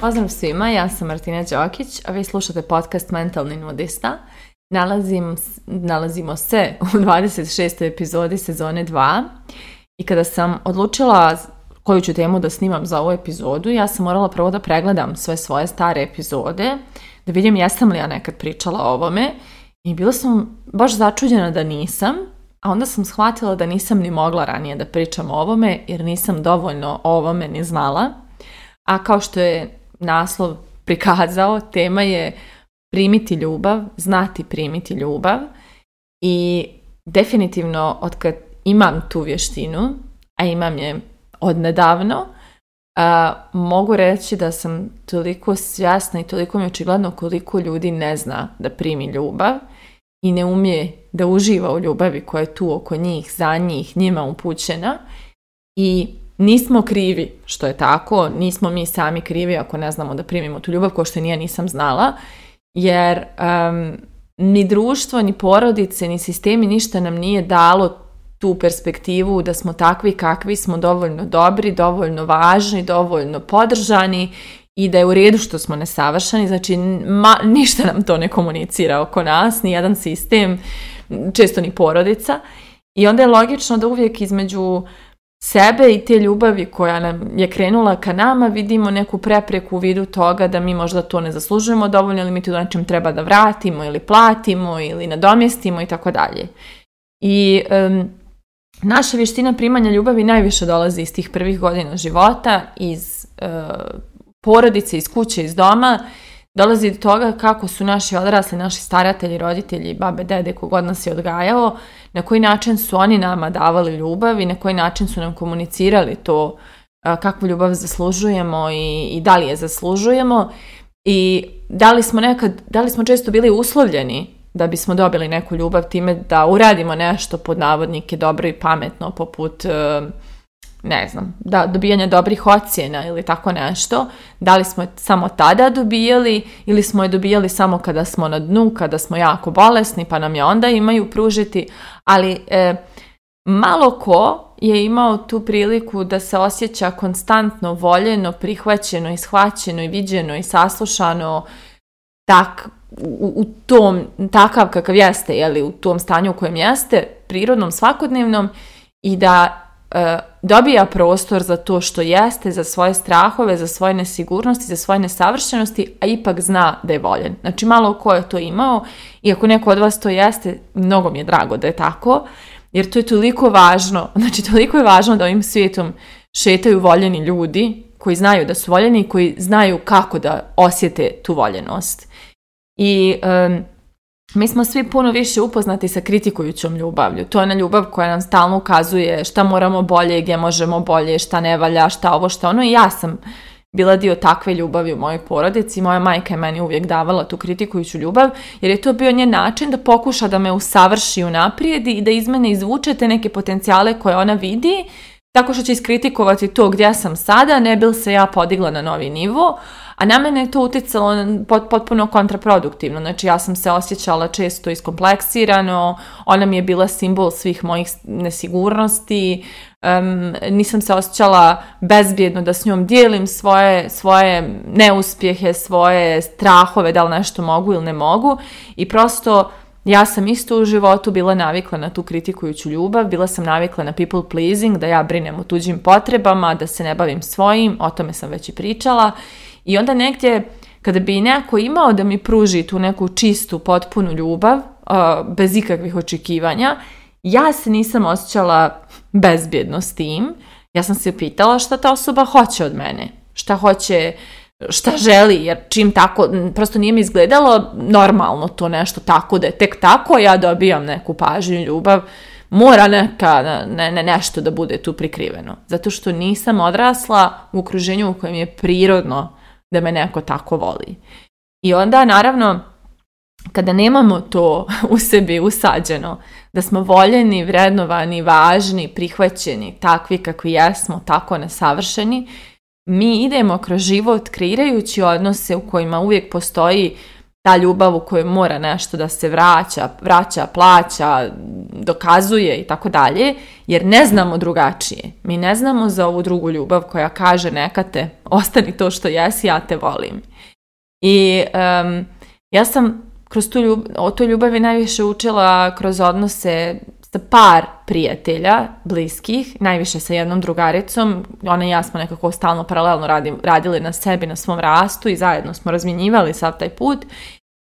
Pozdrav svima, ja sam Martina Đokić, a vi slušate podcast Mentalni nudista. Nalazim, nalazimo se u 26. epizodi sezone 2 i kada sam odlučila koju ću temu da snimam za ovu epizodu, ja sam morala prvo da pregledam sve svoje stare epizode, da vidim jesam li ja nekad pričala o ovome i bila sam baš začuđena da nisam, a onda sam shvatila da nisam ni mogla ranije da pričam o ovome jer nisam dovoljno o ovome ni znala. A kao što je naslov prikazao, tema je primiti ljubav, znati primiti ljubav i definitivno od kad imam tu vještinu, a imam je odnedavno, mogu reći da sam toliko svjasna i toliko mi je očigledno koliko ljudi ne zna da primi ljubav i ne umije da uživa u ljubavi koja je tu oko njih, za njih, njima upućena i nismo krivi što je tako, nismo mi sami krivi ako ne znamo da primimo tu ljubav, ko što nije nisam znala, jer ni društvo, ni porodice, ni sistemi, ništa nam nije dalo tu perspektivu da smo takvi kakvi smo dovoljno dobri, dovoljno važni, dovoljno podržani i da je u redu što smo nesavršeni, znači ma, ništa nam to ne komunicira oko nas, ni jedan sistem, često ni porodica. I onda je logično da uvijek između sebe i te ljubavi koja nam je krenula ka nama vidimo neku prepreku u vidu toga da mi možda to ne zaslužujemo dovoljno ili mi to nečem treba da vratimo ili platimo ili nadomjestimo i tako dalje. I Naša vještina primanja ljubavi najviše dolazi iz tih prvih godina života, iz e, porodice, iz kuće, iz doma. Dolazi do toga kako su naši odrasli, naši staratelji, roditelji, babe, dede, kogod nas je odgajao, na koji način su oni nama davali ljubav i na koji način su nam komunicirali to e, kakvu ljubav zaslužujemo i, i da li je zaslužujemo i da li smo nekad, da li smo često bili uslovljeni da bismo dobili neku ljubav time da uradimo nešto pod navodnike dobro i pametno poput e, ne znam, da, dobijanja dobrih ocjena ili tako nešto, da li smo je samo tada dobijali ili smo je dobijali samo kada smo na dnu, kada smo jako bolesni pa nam je onda imaju pružiti, ali e, malo ko je imao tu priliku da se osjeća konstantno voljeno, prihvaćeno, ishvaćeno i viđeno i saslušano tak, u, tom, takav kakav jeste, u tom stanju u kojem jeste, prirodnom, svakodnevnom i da e, dobija prostor za to što jeste, za svoje strahove, za svoje nesigurnosti, za svoje nesavršenosti, a ipak zna da je voljen. Znači malo ko je to imao i ako neko od vas to jeste, mnogo mi je drago da je tako, jer to je toliko važno, znači toliko je važno da ovim svijetom šetaju voljeni ljudi koji znaju da su voljeni i koji znaju kako da osjete tu voljenost. I mi smo svi puno više upoznati sa kritikujućom ljubavlju. To je ona ljubav koja nam stalno ukazuje šta moramo bolje, gdje možemo bolje, šta ne valja, šta ovo, šta ono. I ja sam bila dio takve ljubavi u mojoj porodici. Moja majka je meni uvijek davala tu kritikujuću ljubav, jer je to bio njen način da pokuša da me usavrši u naprijedi i da iz mene izvuče te neke potencijale koje ona vidi, tako što će iskritikovati to gdje sam sada, ne bil se ja podigla na novi nivo, a na mene je to utjecalo potpuno kontraproduktivno. Znači ja sam se osjećala često iskompleksirano, ona mi je bila simbol svih mojih nesigurnosti, nisam se osjećala bezbjedno da s njom dijelim svoje, svoje neuspjehe, svoje strahove, da li nešto mogu ili ne mogu. I prosto ja sam isto u životu bila navikla na tu kritikujuću ljubav, bila sam navikla na people pleasing, da ja brinem o tuđim potrebama, da se ne bavim svojim, o tome sam već i pričala i onda negdje, kada bi neko imao da mi pruži tu neku čistu, potpunu ljubav, bez ikakvih očekivanja, ja se nisam osjećala bezbjedno s tim. Ja sam se pitala šta ta osoba hoće od mene. Šta hoće, šta želi, jer čim tako, prosto nije mi izgledalo normalno to nešto tako da je tek tako ja dobijam neku pažnju, ljubav, mora neka, ne, ne, nešto da bude tu prikriveno. Zato što nisam odrasla u okruženju u kojem je prirodno da me neko tako voli. I onda naravno kada nemamo to u sebi usađeno, da smo voljeni, vrednovani, važni, prihvaćeni, takvi kakvi jesmo, tako nesavršeni, mi idemo kroz život kreirajući odnose u kojima uvijek postoji ta ljubav u kojoj mora nešto da se vraća, vraća, plaća, dokazuje i tako dalje, jer ne znamo drugačije. Mi ne znamo za ovu drugu ljubav koja kaže neka te ostani to što jesi, ja te volim. I ja sam kroz tu o toj ljubavi najviše učila kroz odnose sa par prijatelja, bliskih, najviše sa jednom drugaricom, ona i ja smo nekako stalno paralelno radili na sebi, na svom rastu i zajedno smo razmjenjivali sav taj put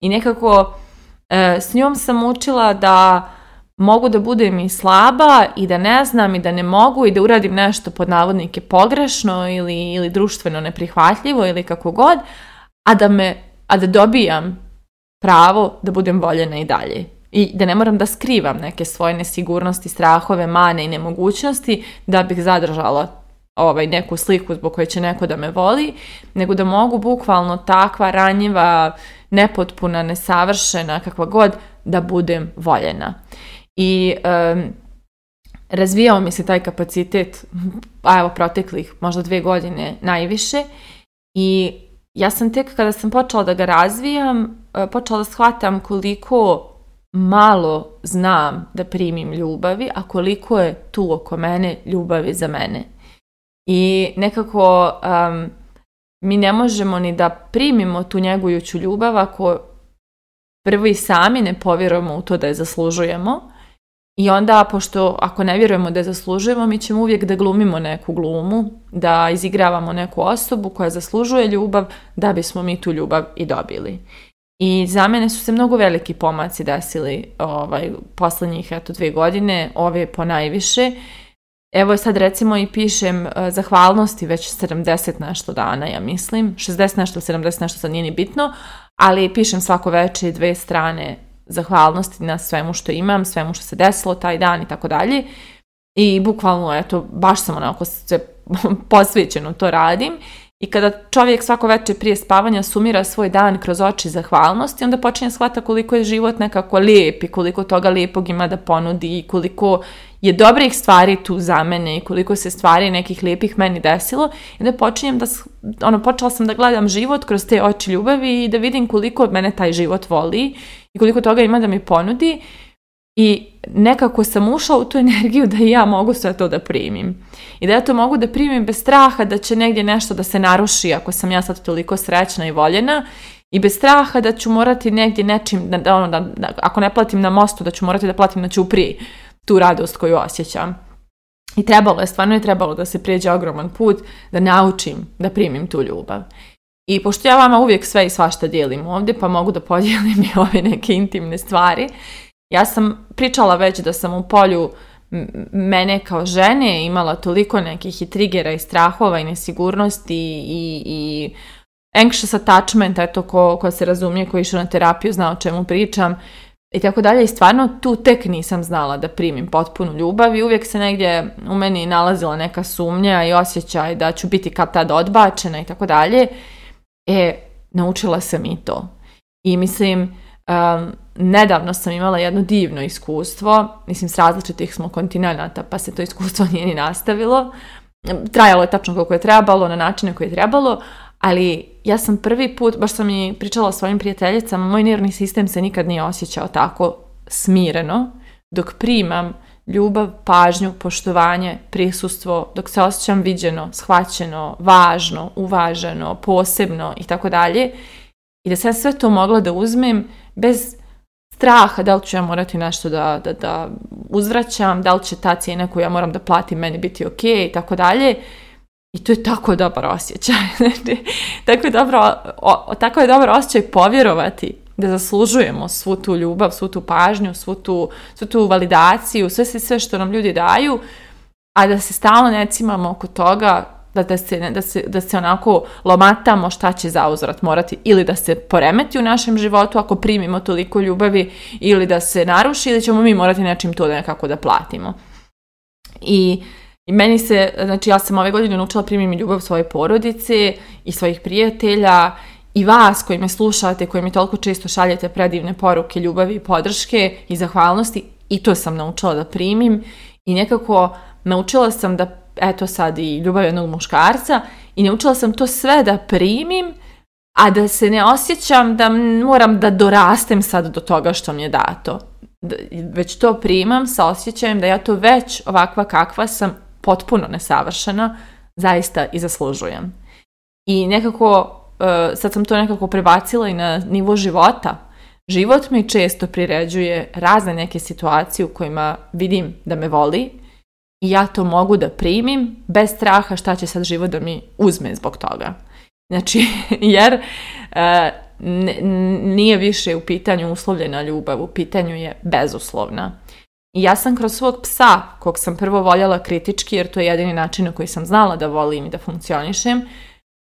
i nekako e, s njom sam učila da mogu da budem i slaba i da ne znam i da ne mogu i da uradim nešto pod navodnike pogrešno ili, ili društveno neprihvatljivo ili kako god, a da, me, a da dobijam pravo da budem voljena i dalje i da ne moram da skrivam neke svoje nesigurnosti, strahove, mane i nemogućnosti da bih zadržala ovaj, neku sliku zbog koje će neko da me voli, nego da mogu bukvalno takva ranjiva, nepotpuna, nesavršena, kakva god, da budem voljena. I razvijao mi se taj kapacitet, a evo proteklih možda dve godine najviše i ja sam tek kada sam počela da ga razvijam, e, počela da shvatam koliko malo znam da primim ljubavi, a koliko je tu oko mene ljubavi za mene. I nekako mi ne možemo ni da primimo tu njegujuću ljubav ako prvi sami ne povjerujemo u to da je zaslužujemo. I onda, pošto ako ne vjerujemo da je zaslužujemo, mi ćemo uvijek da glumimo neku glumu, da izigravamo neku osobu koja zaslužuje ljubav, da bismo mi tu ljubav i dobili. I za mene su se mnogo veliki pomaci desili ovaj, poslednjih eto, dve godine, ove po najviše. Evo sad recimo i pišem e, zahvalnosti već 70 nešto dana, ja mislim. 60 nešto, 70 nešto, sad nije ni bitno. Ali pišem svako večer dve strane zahvalnosti na svemu što imam, svemu što se desilo taj dan i tako dalje. I bukvalno, eto, baš sam onako se posvećeno to radim. I kada čovjek svako večer prije spavanja sumira svoj dan kroz oči zahvalnosti, onda počinje shvata koliko je život nekako lijep i koliko toga lijepog ima da ponudi i koliko je dobrih stvari tu za mene i koliko se stvari nekih lijepih meni desilo. I onda počinjem da, ono, počela sam da gledam život kroz te oči ljubavi i da vidim koliko mene taj život voli i koliko toga ima da mi ponudi i nekako sam ušla u tu energiju da i ja mogu sve to da primim. I da ja to mogu da primim bez straha da će negdje nešto da se naruši ako sam ja sad toliko srećna i voljena i bez straha da ću morati negdje nečim, da, da, ono, ako ne platim na mostu, da ću morati da platim na čupri tu radost koju osjećam. I trebalo je, stvarno je trebalo da se prijeđe ogroman put, da naučim da primim tu ljubav. I pošto ja vama uvijek sve i svašta dijelim ovdje, pa mogu da podijelim i ove neke intimne stvari, ja sam pričala već da sam u polju mene kao žene imala toliko nekih i trigera i strahova i nesigurnosti i, i anxious attachment, eto ko, ko se razumije, koji išao na terapiju, zna o čemu pričam i tako dalje. I stvarno tu tek nisam znala da primim potpunu ljubav i uvijek se negdje u meni nalazila neka sumnja i osjećaj da ću biti kad tad odbačena i tako dalje. E, naučila sam i to. I mislim, Um, nedavno sam imala jedno divno iskustvo, mislim s različitih smo kontinenta pa se to iskustvo nije ni nastavilo. Trajalo je tačno koliko je trebalo, na načine koji je trebalo, ali ja sam prvi put, baš sam i pričala svojim prijateljicama, moj nervni sistem se nikad nije osjećao tako smireno, dok primam ljubav, pažnju, poštovanje, prisustvo, dok se osjećam viđeno, shvaćeno, važno, uvaženo, posebno i tako dalje i da sam sve to mogla da uzmem bez straha da li ću ja morati nešto da, da, da uzvraćam, da li će ta cijena koju ja moram da platim meni biti ok i tako dalje. I to je tako dobar osjećaj. tako, je dobro, tako je dobar osjećaj povjerovati da zaslužujemo svu tu ljubav, svu tu pažnju, svu tu, svu tu validaciju, sve, sve, sve što nam ljudi daju, a da se stalno necimamo oko toga da, da, se, da, se, da se onako lomatamo šta će zauzvrat morati ili da se poremeti u našem životu ako primimo toliko ljubavi ili da se naruši ili ćemo mi morati nečim to da nekako da platimo. I i meni se, znači ja sam ove godine naučila primim ljubav svoje porodice i svojih prijatelja i vas koji me slušate, koji mi toliko često šaljete predivne poruke ljubavi i podrške i zahvalnosti i to sam naučila da primim i nekako naučila sam da eto sad i ljubav jednog muškarca i naučila sam to sve da primim, a da se ne osjećam da moram da dorastem sad do toga što mi je dato. Već to primam sa osjećajem da ja to već ovakva kakva sam potpuno nesavršena, zaista i zaslužujem. I nekako, e, sad sam to nekako prebacila i na nivo života. Život mi često priređuje razne neke situacije u kojima vidim da me voli, i ja to mogu da primim bez straha šta će sad život da mi uzme zbog toga. Znači, jer e, nije više u pitanju uslovljena ljubav, u pitanju je bezuslovna. I ja sam kroz svog psa, kog sam prvo voljela kritički, jer to je jedini način na koji sam znala da volim i da funkcionišem,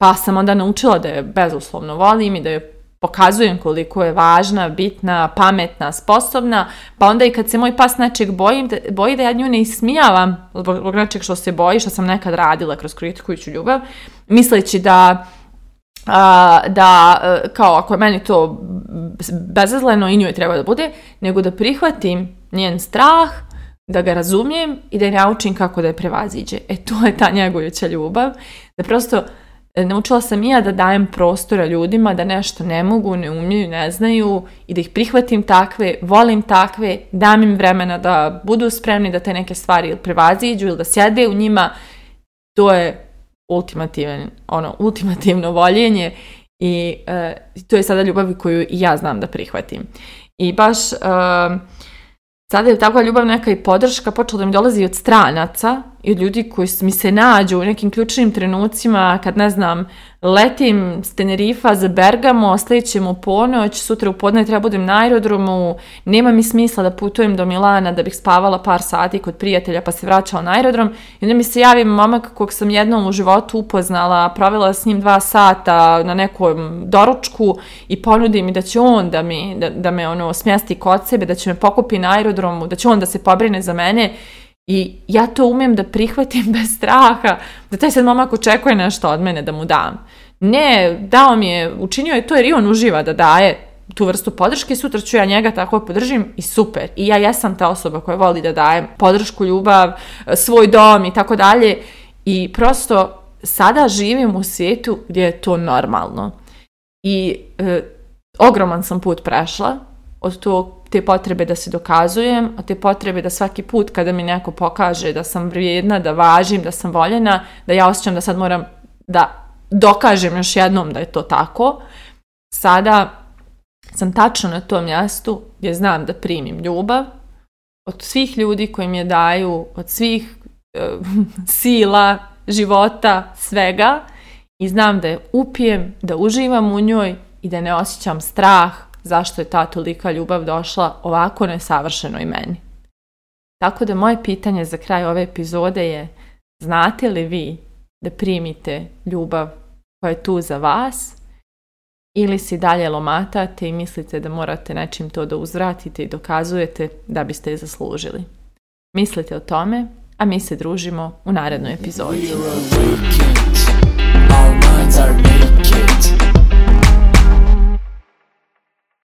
pa sam onda naučila da je bezuslovno volim i da je pokazujem koliko je važna, bitna, pametna, sposobna, pa onda i kad se moj pas nečeg boji, boji da ja nju ne ismijavam zbog nečeg što se boji, što sam nekad radila kroz kritikujuću ljubav, misleći da da e, kao ako je meni to bezazleno i nju je treba da bude, nego da prihvatim njen strah, da ga razumijem i da je naučim kako da je prevaziđe. E to je ta njegujuća ljubav, da prosto E, naučila sam i ja da dajem prostora ljudima da nešto ne mogu, ne umiju, ne znaju i da ih prihvatim takve, volim takve, dam im vremena da budu spremni da te neke stvari ili prevaziđu ili da sjede u njima. To je ono, ultimativno voljenje i e, to je sada ljubav koju i ja znam da prihvatim. I baš e, sada je takva ljubav neka i podrška počela da mi dolazi od stranaca i od ljudi koji mi se nađu u nekim ključnim trenucima, kad ne znam, letim s Tenerifa za Bergamo, ostavit ćemo u ponoć, sutra u podne treba budem na aerodromu, nema mi smisla da putujem do Milana da bih spavala par sati kod prijatelja pa se vraćala na aerodrom. I onda mi se javi momak kog sam jednom u životu upoznala, pravila s njim dva sata na nekom doručku i ponudi mi da će on da, mi, da, da me ono smjesti kod sebe, da će me pokupi na aerodromu, da će on da se pobrine za mene. I ja to umijem da prihvatim bez straha, da taj sad momak očekuje nešto od mene da mu dam. Ne, dao mi je, učinio je to jer i on uživa da daje tu vrstu podrške, sutra ću ja njega tako podržim i super. I ja jesam ta osoba koja voli da daje podršku, ljubav, svoj dom i tako dalje. I prosto sada živim u svijetu gdje je to normalno. I e, ogroman sam put prešla od tog te potrebe da se dokazujem, od te potrebe da svaki put kada mi neko pokaže da sam vrijedna, da važim, da sam voljena, da ja osjećam da sad moram da dokažem još jednom da je to tako. Sada sam tačno na tom mjestu gdje znam da primim ljubav od svih ljudi koji mi je daju, od svih e, sila, života, svega i znam da je upijem, da uživam u njoj i da ne osjećam strah, zašto je ta tolika ljubav došla ovako nesavršeno i meni. Tako da moje pitanje za kraj ove epizode je znate li vi da primite ljubav koja je tu za vas ili si dalje lomatate i mislite da morate nečim to da uzvratite i dokazujete da biste je zaslužili. Mislite o tome, a mi se družimo u narednoj epizodi.